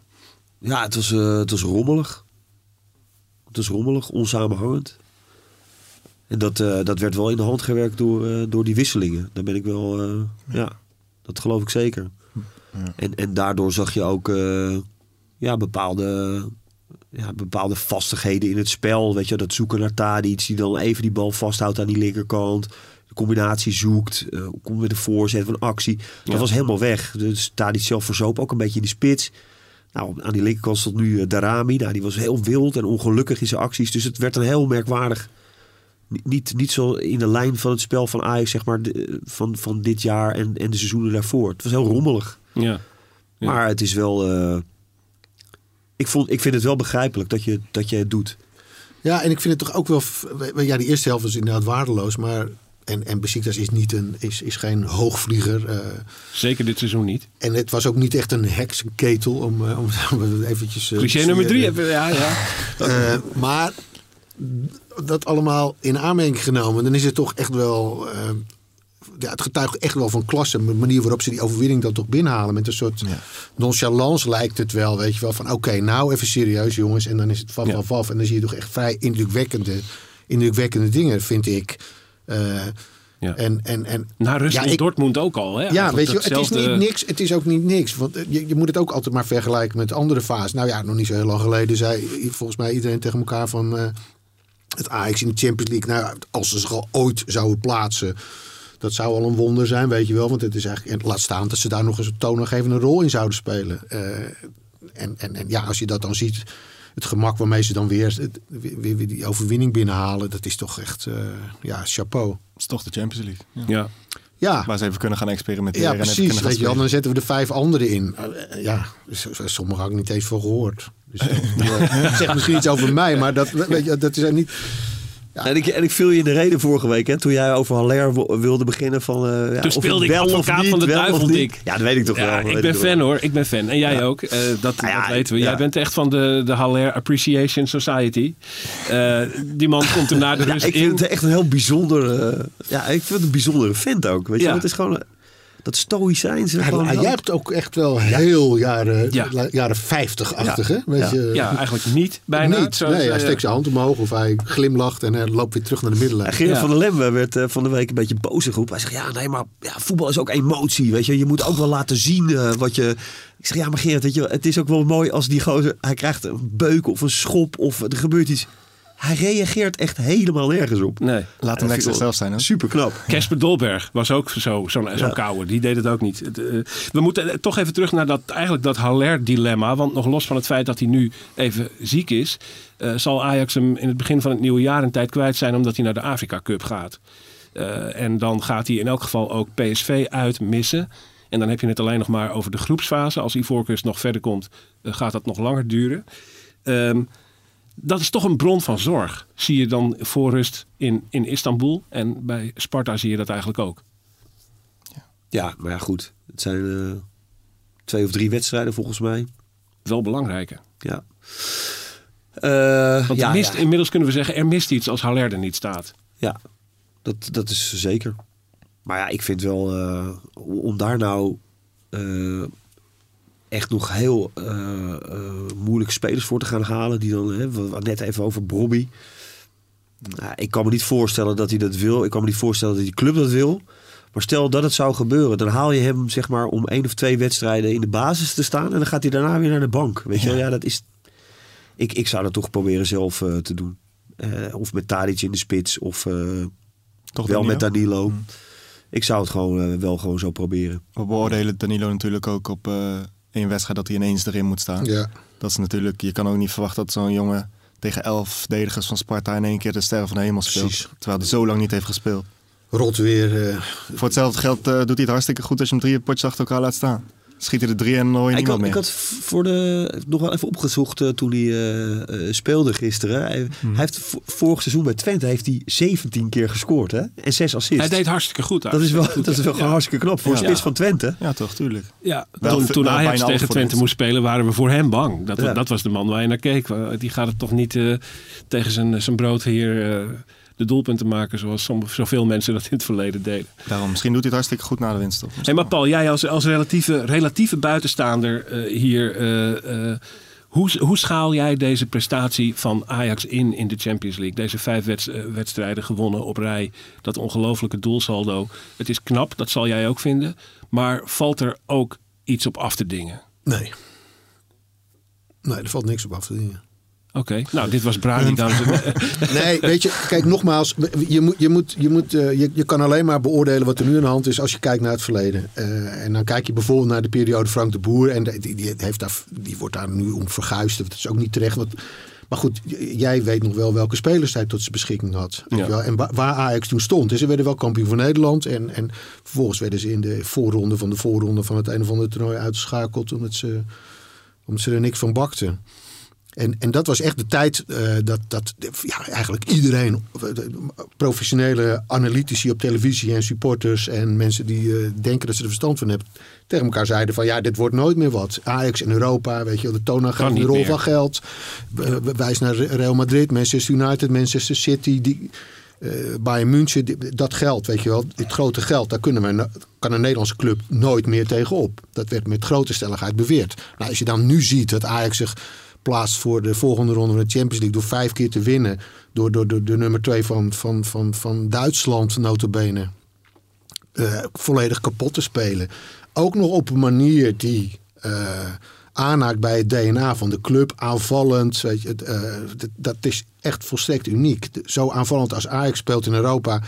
Ja, het was, eh, het was rommelig. Het was rommelig, onsamenhangend. En dat, eh, dat werd wel in de hand gewerkt door, eh, door die wisselingen. Daar ben ik wel, eh, ja, dat geloof ik zeker. En, en daardoor zag je ook eh, ja, bepaalde, ja, bepaalde vastigheden in het spel. Weet je, dat zoeken naar Tadic, die dan even die bal vasthoudt aan die linkerkant. Combinatie zoekt, eh komt met de voorzet van actie. Dat Ja. was helemaal weg. Dus Tadic zelf verzoop ook een beetje in de spits. Nou, aan die linkerkant stond nu eh, Darami. Nou, die was heel wild en ongelukkig in zijn acties. Dus het werd een heel merkwaardig. Ni- Niet, niet zo in de lijn van het spel van Ajax, zeg maar, de- van, van dit jaar en, en de seizoenen daarvoor. Het was heel rommelig. Ja. Ja. Maar het is wel. eh, ik, vond, ik vind het wel begrijpelijk dat je, dat je het doet. Ja, en ik vind het toch ook wel... Ja, die eerste helft was inderdaad waardeloos. Maar, en, en Besiktas is, niet een, is, is geen hoogvlieger. eh, Zeker dit seizoen niet. en het was ook niet echt een heksenketel om, eh, om, [laughs] om het eventjes... eh, Cliché te nummer drie. hebben we- Ja, ja. [laughs] Eh, maar dat allemaal in aanmerking genomen, dan is het toch echt wel. ja, het getuigt echt wel van klasse. De manier waarop ze die overwinning dan toch binnenhalen. Met een soort nonchalance lijkt het wel. Weet je wel van oké, nou even serieus jongens. En dan is het van Ja. van van. En dan zie je toch echt vrij indrukwekkende, indrukwekkende dingen, vind ik. Ja. En, en, en, Na rust Ja, ik- Dortmund ook al. Hè? ja, weet je, het is niet niks. Het is ook niet niks. Want eh, je, je moet het ook altijd maar vergelijken met andere fases. Nou ja, nog niet zo heel lang geleden zei volgens mij iedereen tegen elkaar van... eh, het Ajax in de Champions League. Nou, als ze zich al ooit zouden plaatsen... Dat zou al een wonder zijn, weet je wel. Want het is eigenlijk... En laat staan dat ze daar nog eens een toonaangevende rol in zouden spelen. Eh, en, en, en ja, als je dat dan ziet... Het gemak waarmee ze dan weer, het- weer, weer die overwinning binnenhalen... Dat is toch echt, eh, ja, chapeau. Dat is toch de Champions League. Ja. Ja. Ja, Waar ze even kunnen gaan experimenteren. ja, en even precies. kunnen gaan Weet je wel, spelen. dan zetten we er vijf anderen in. Eh, ja, dus, eh, sommige had ik niet eens van gehoord. Dus [laughs] dat zegt misschien iets over mij, maar dat, weet je, dat is er En, ik, en ik viel je in de reden vorige week, hè, toen jij over Haller wilde beginnen van... eh, ja, Toen of speelde ik wel of advocaat niet, van de duivel. Ja, dat weet ik toch wel. Ja, ik ben fan hoor. Ik ben fan. En jij ook. Eh, dat, dat weten we. Jij bent echt van de, de Haller Appreciation Society. Eh, die man komt er na de rust ik in. vind het echt een heel bijzonder... ja, ik vind het een bijzondere vent ook. Weet je, het is gewoon... eh, dat gewoon hij wel- juicht ook echt wel heel jaren, Ja. jaren 50-achtig. hè? Weet Ja. je, Ja, eigenlijk niet bijna. niet. Zoals, nee, hij eh, steekt zijn hand omhoog of hij glimlacht en hij loopt weer terug naar de middenlijn. Ja, Gerard Ja. van der Lem werd eh, van de week een beetje boos in groep. Hij zegt, ja, nee, maar ja, voetbal is ook emotie, weet je. Je moet ook wel laten zien eh, wat je... Ik zeg, ja, maar Gerard, weet je, het is ook wel mooi als die gozer... Hij krijgt een beuk of een schop of er gebeurt iets. Hij reageert echt helemaal nergens op. Nee. Laat hem lekker zichzelf zijn. Hoor. Super knap. Casper Dolberg was ook zo- zo'n zo'n kouwer. Die deed het ook niet. Eh, we moeten eh, toch even terug naar dat, eigenlijk dat Haller-dilemma. Want nog los van het feit dat hij nu even ziek is... eh, zal Ajax hem in het begin van het nieuwe jaar een tijd kwijt zijn... omdat hij naar de Afrika Cup gaat. Eh, en dan gaat hij in elk geval ook PSV uitmissen. En dan heb je het alleen nog maar over de groepsfase. Als Ivoorkust nog verder komt, gaat dat nog langer duren. Ehm, dat is toch een bron van zorg. Zie je dan voor rust in, in Istanbul. En bij Sparta zie je dat eigenlijk ook. Ja, maar ja, goed. Het zijn eh, twee of drie wedstrijden volgens mij. Wel belangrijke. Ja. Eh, Want ja, mist, ja. inmiddels kunnen we zeggen, er mist iets als Haller er niet staat. Ja, dat, dat is zeker. Maar ja, ik vind wel, eh, om daar nou echt nog heel eh, moeilijke spelers voor te gaan halen. Die dan, hè, we hadden net even over Bobby. Nou, ik kan me niet voorstellen dat hij dat wil. Ik kan me niet voorstellen dat die club dat wil. Maar stel dat het zou gebeuren, dan haal je hem zeg maar om één of twee wedstrijden in de basis te staan. En dan gaat hij daarna weer naar de bank. Weet je wel, ja, dat is. Ik, ik zou dat toch proberen zelf eh, te doen. Of met Tadic in de spits, of Toch wel Danilo? met Danilo. Mm. Ik zou het gewoon wel gewoon zo proberen. We beoordelen Danilo natuurlijk ook op één wedstrijd dat hij ineens erin moet staan. Ja. Dat is natuurlijk, je kan ook niet verwachten dat zo'n jongen tegen elf verdedigers van Sparta in één keer de sterren van de hemel speelt. Precies. Terwijl hij zo lang niet heeft gespeeld. Rot weer. eh, Voor hetzelfde geld eh, doet hij het hartstikke goed als je hem drie potjes achter elkaar laat staan. Schiet hij er drie en Ik niemand had, ik meer. had voor de, nog wel even opgezocht eh, toen hij eh, eh, speelde gisteren. Hij, Hmm. hij heeft vorig seizoen bij Twente heeft hij 17 keer gescoord hè? en 6 assists. Hij deed hartstikke goed. dat is wel, goed, dat is wel ja. hartstikke knap voor Ja. spits van Twente. Ja, toch, tuurlijk. Ja, Wel toen, toen wel Ajax tegen Twente moest spelen, waren we voor hem bang. Dat, Ja. dat was de man waar je naar keek. Die gaat het toch niet eh, tegen zijn, zijn brood hier eh, de doelpunten maken zoals som- zoveel mensen dat in het verleden deden. Daarom, misschien doet hij het hartstikke goed na de winst. Hey, maar Paul, jij als, als relatieve, relatieve buitenstaander eh, hier, eh, eh, hoe, hoe schaal jij deze prestatie van Ajax in in de Champions League? Deze vijf wedst- wedstrijden gewonnen op rij, dat ongelofelijke doelsaldo. Het is knap, dat zal jij ook vinden. Maar valt er ook iets op af te dingen? nee. Nee, er valt niks op af te dingen. Oké, nou dit was Brani, dames en heren. [laughs] Nee, weet je, kijk nogmaals, je, moet, je, moet, je, moet, eh, je, je kan alleen maar beoordelen wat er nu aan de hand is als je kijkt naar het verleden. Eh, en dan kijk je bijvoorbeeld naar de periode Frank de Boer en die, die, heeft daar, die wordt daar nu om verguisd. Dat is ook niet terecht. Want, maar goed, jij weet nog wel welke spelers hij tot zijn beschikking had. Ja. En wa- waar Ajax toen stond. Ze werden wel kampioen van Nederland. En, en vervolgens werden ze in de voorronde van de voorronde van het een of andere toernooi uitgeschakeld omdat ze, omdat ze er niks van bakten. En, en dat was echt de tijd eh, dat, dat ja, eigenlijk iedereen, eh, professionele analytici op televisie en supporters en mensen die eh, denken dat ze er verstand van hebben, tegen elkaar zeiden van ja, dit wordt nooit meer wat. Ajax in Europa, weet je wel, de toon Kan de rol meer. van geld. Wijs naar Real Madrid, Manchester United, Manchester City, die, eh Bayern München, die- dat geld, weet je wel, het grote geld, daar kunnen we, no- kan een Nederlandse club nooit meer tegenop. Dat werd met grote stelligheid beweerd. Nou, als je dan nu ziet dat Ajax zich plaatst voor de volgende ronde van de Champions League door vijf keer te winnen, door, door, door de nummer twee van, van, van, van Duitsland, notabene, eh volledig kapot te spelen. Ook nog op een manier die eh aanhaakt bij het DNA van de club. Aanvallend. Weet je, het, eh, dat, is echt volstrekt uniek. Zo aanvallend als Ajax speelt in Europa.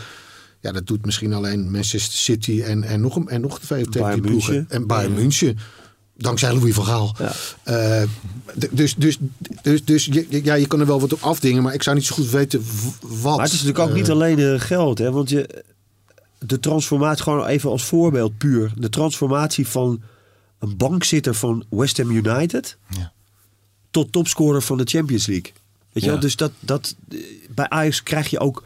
Ja, dat doet misschien alleen Manchester City en, en nog, en nog twee ploegen. En Bayern München. Dankzij Louis van Gaal. Ja. Eh, dus dus, dus, dus je, ja, je kan er wel wat op afdingen. Maar ik zou niet zo goed weten wat. Maar het is natuurlijk ook niet alleen eh, geld, hè? Want je, de transformatie, gewoon even als voorbeeld puur. De transformatie van een bankzitter van West Ham United Ja. tot topscorer van de Champions League. Weet je Ja. wel? Dus dat, dat, bij Ajax krijg je ook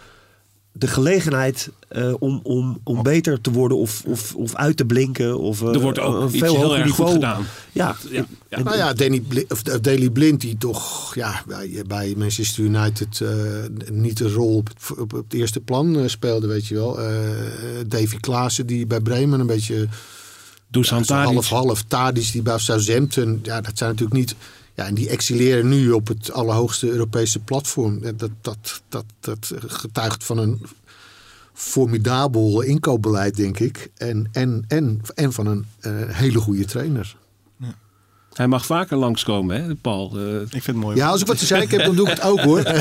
de gelegenheid eh, om, om, om beter te worden of, of, of uit te blinken. Of, eh, Er wordt ook een iets veel heel hoger erg niveau. goed gedaan. Ja, Ja, ja. Nou ja, Danny Bli- of, of Daley Blind die toch ja, bij, bij Manchester United eh, niet een rol op het, op het eerste plan eh, speelde, weet je wel. Eh Davy Klaassen die bij Bremen een beetje Dusan ja, half-half. Tadic die bij Southampton, ja, dat zijn natuurlijk niet... Ja, en die excelleren nu op het allerhoogste Europese platform. Dat, dat, dat, dat getuigt van een formidabel inkoopbeleid, denk ik. En, en, en, en van een eh, hele goede trainer. Hij mag vaker langskomen, hè, Paul. Eh, Ik vind het mooi. Ja, als ik wat te zeggen heb, dan doe ik het ook hoor. [laughs]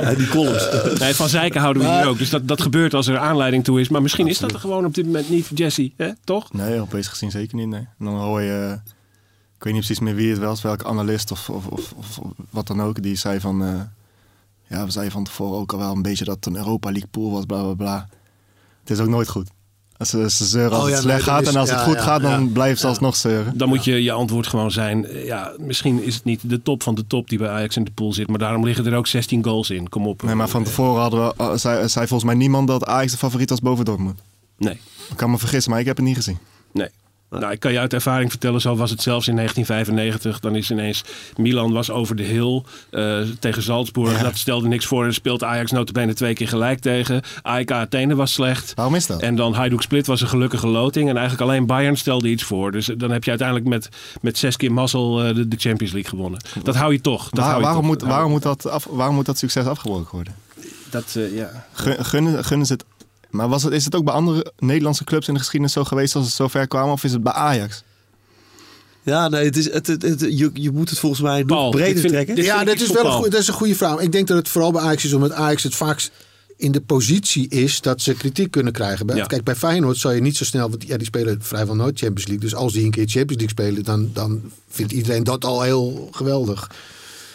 Ja, die columns. nee, van Zijken houden we hier ook. Dus dat, dat gebeurt als er aanleiding toe is. Maar misschien is dat er gewoon op dit moment niet, Jesse. Hè? Toch? Nee, Europees gezien zeker niet. Nee. En dan hoor je, eh, ik weet niet precies meer wie het was, welke analist of, of, of, of wat dan ook, die zei van, eh, ja, we zeiden van tevoren ook al wel een beetje dat het een Europa League pool was, bla bla bla. Het is ook nooit goed. Als ze, ze zeuren als Oh ja, het slecht gaat is- en als het goed ja, gaat, dan ja. blijven ze alsnog zeuren. Dan moet je je antwoord gewoon zijn. eh, Ja, misschien is het niet de top van de top die bij Ajax in de pool zit. Maar daarom liggen er ook 16 goals in. Kom op. Nee, maar van tevoren hadden we, eh, zei, zei volgens mij niemand dat Ajax de favoriet was boven Dortmund. Nee. Ik kan me vergissen, maar ik heb het niet gezien. Nee. Nou, ik kan je uit ervaring vertellen, zo was het zelfs in 1995. Dan is ineens Milan was over de hill eh, tegen Salzburg. Dat stelde niks voor. En speelt Ajax notabene twee keer gelijk tegen. AEK Athene was slecht. Waarom is dat? En dan Hajduk Split was een gelukkige loting. En eigenlijk alleen Bayern stelde iets voor. Dus dan heb je uiteindelijk met, met zes keer mazzel eh, de, de Champions League gewonnen. Dat hou je toch. Dat Waar- hou je waarom, toch. moet, Dat waarom, moet dat af, waarom moet dat succes afgebroken worden? Dat, eh, ja. Gun- Gunnen, gunnen ze het. Maar was het, is het ook bij andere Nederlandse clubs in de geschiedenis zo geweest als het zo ver kwam? Of is het bij Ajax? Ja, nee, het is, het, het, het- je, je moet het volgens mij nog breder vind- trekken. ja, dat is wel een goeie, dat is een goede vraag. Ik denk dat het vooral bij Ajax is omdat Ajax het vaakst in de positie is dat ze kritiek kunnen krijgen. Bij- Ja. Kijk, bij Feyenoord zal je niet zo snel, want ja, die spelen vrijwel nooit Champions League. Dus als die een keer Champions League spelen, dan, dan vindt iedereen dat al heel geweldig.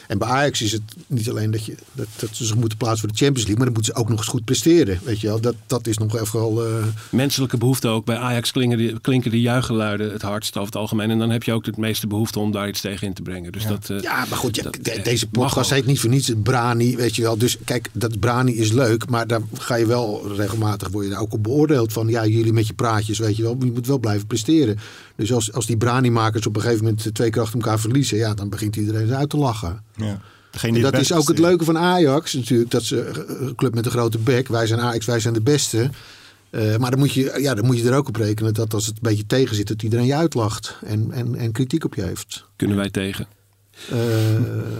En bij Ajax is het niet alleen dat, je, dat, dat ze zich moeten plaatsen voor de Champions League, maar dan moeten ze ook nog eens goed presteren. Weet je wel, dat, dat is nog even wel. eh, Menselijke behoefte ook. Bij Ajax klinken de, klinken de juichgeluiden het hardst over het algemeen. En dan heb je ook het meeste behoefte om daar iets tegen in te brengen. Dus dat, eh, Ja, maar goed, ja, dat, de- eh, deze podcast heet niet voor niets Brani, weet je wel. Dus kijk, dat Brani is leuk, maar daar ga je wel regelmatig, word je daar ook op beoordeeld van, ja, jullie met je praatjes, weet je wel, je moet wel blijven presteren. Dus als, als die Brani-makers op een gegeven moment twee keer achter elkaar verliezen, ja, dan begint iedereen uit te lachen. Ja. Degene En dat is ook het leuke van Ajax natuurlijk, dat ze eh, een club met een grote bek, wij zijn Ajax, wij zijn de beste. Eh, maar dan moet, je, ja, dan moet je er ook op rekenen dat als het een beetje tegen zit, dat iedereen je uitlacht en, en, en kritiek op je heeft. Kunnen wij tegen. Eh,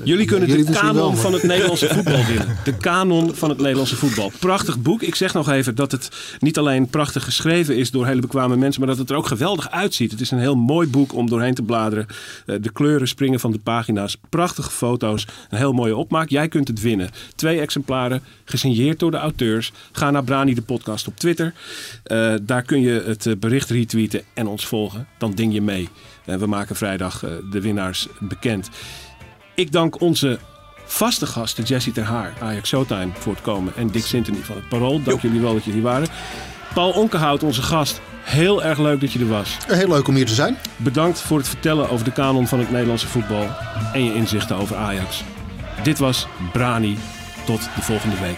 Jullie kunnen jullie de kanon van het Nederlandse voetbal winnen. De kanon van het Nederlandse voetbal. Prachtig boek. Ik zeg nog even dat het niet alleen prachtig geschreven is door hele bekwame mensen, maar dat het er ook geweldig uitziet. Het is een heel mooi boek om doorheen te bladeren. Eh, De kleuren springen van de pagina's. Prachtige foto's. Een heel mooie opmaak. Jij kunt het winnen. Twee exemplaren, gesigneerd door de auteurs. Ga naar Brani de podcast op Twitter. Eh, daar kun je het bericht retweeten en ons volgen. Dan ding je mee. We maken vrijdag de winnaars bekend. Ik dank onze vaste gasten Jessie Ter Haar, Ajax Showtime, voor het komen. En Dick Sintony van het Parool. Dank jullie wel dat jullie hier waren. Paul Onkenhout, onze gast. Heel erg leuk dat je er was. Heel leuk om hier te zijn. Bedankt voor het vertellen over de kanon van het Nederlandse voetbal en je inzichten over Ajax. Dit was Brani. Tot de volgende week.